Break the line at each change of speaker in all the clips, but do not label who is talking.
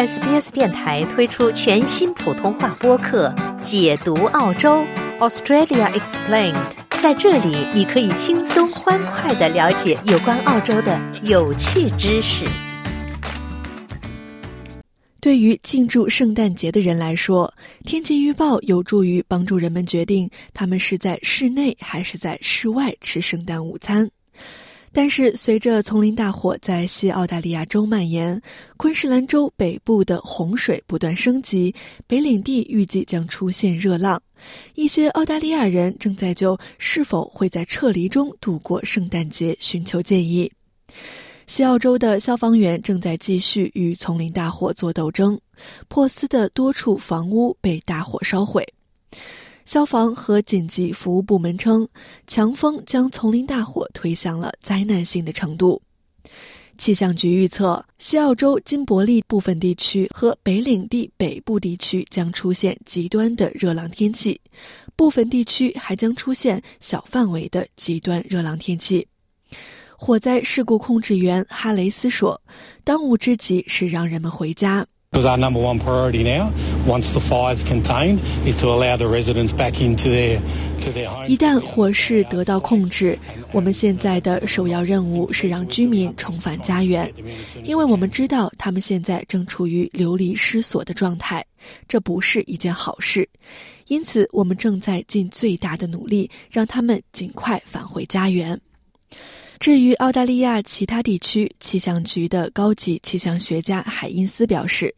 SBS 电台推出全新普通话播客《解读澳洲 Australia Explained》。在这里，你可以轻松欢快的了解有关澳洲的有趣知识。
对于庆祝圣诞节的人来说，天气预报有助于帮助人们决定他们是在室内还是在室外吃圣诞午餐。但是，随着丛林大火在西澳大利亚州蔓延，昆士兰州北部的洪水不断升级，北领地预计将出现热浪。一些澳大利亚人正在就是否会在撤离中度过圣诞节寻求建议。西澳洲的消防员正在继续与丛林大火作斗争，珀斯的多处房屋被大火烧毁。消防和紧急服务部门称，强风将丛林大火推向了灾难性的程度。气象局预测，西澳洲金伯利部分地区和北领地北部地区将出现极端的热浪天气，部分地区还将出现小范围的极端热浪天气。火灾事故控制员哈雷斯说：“当务之急是让人们回家。”
Because our number one priority now, once the fire's contained, is to allow the residents back into their to their homes.
一旦火势得到控制，我们现在的首要任务是让居民重返家园，因为我们知道他们现在正处于流离失所的状态，这不是一件好事。因此，我们正在尽最大的努力让他们尽快返回家园。至于澳大利亚其他地区气象局的高级气象学家海因斯表示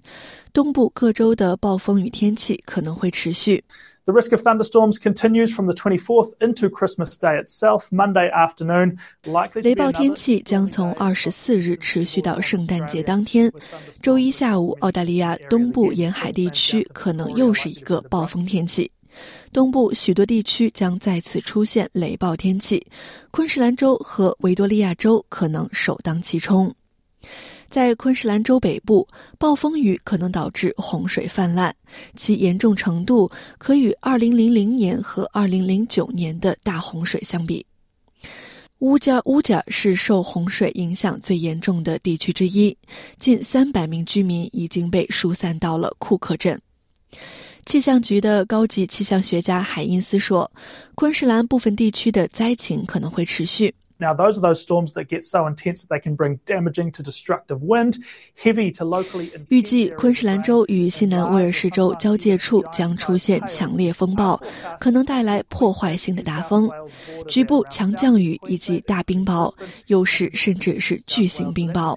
东部各州的暴风雨天气可能会持续。雷暴天气将从二十四日持续到圣诞节当天。周一下午澳大利亚东部沿海地区可能又是一个暴风天气。东部许多地区将再次出现雷暴天气，昆士兰州和维多利亚州可能首当其冲。在昆士兰州北部，暴风雨可能导致洪水泛滥，其严重程度可与2000年和2009年的大洪水相比。乌加乌加是受洪水影响最严重的地区之一，近三百名居民已经被疏散到了库克镇。气象局的高级气象学家海因斯说，昆士兰部分地区的灾情可能会持续。
Now, those are those storms that get so intense that they can bring damaging to destructive wind, heavy to locally.
预计昆士兰州与西南威尔士州交界处将出现强烈风暴，可能带来破坏性的大风、局部强降雨以及大冰雹，有时甚至是巨型冰雹。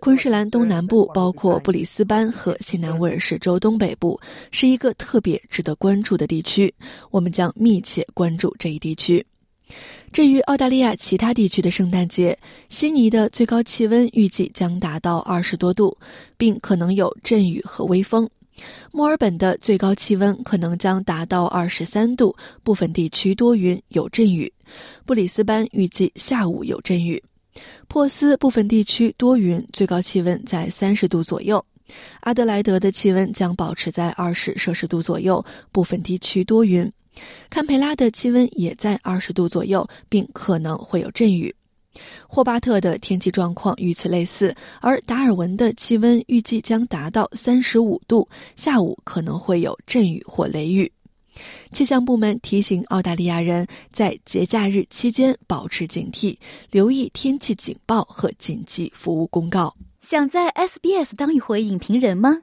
昆士兰东南部，包括布里斯班和西南威尔士州东北部，是一个特别值得关注的地区。我们将密切关注这一地区。至于澳大利亚其他地区的圣诞节，悉尼的最高气温预计将达到二十多度，并可能有阵雨和微风。墨尔本的最高气温可能将达到二十三度，部分地区多云有阵雨。布里斯班预计下午有阵雨。珀斯部分地区多云，最高气温在三十度左右。阿德莱德的气温将保持在二十摄氏度左右，部分地区多云。堪培拉的气温也在二十度左右，并可能会有阵雨。霍巴特的天气状况与此类似，而达尔文的气温预计将达到三十五度，下午可能会有阵雨或雷雨。气象部门提醒澳大利亚人在节假日期间保持警惕，留意天气警报和紧急服务公告。
想在 SBS 当一回影评人吗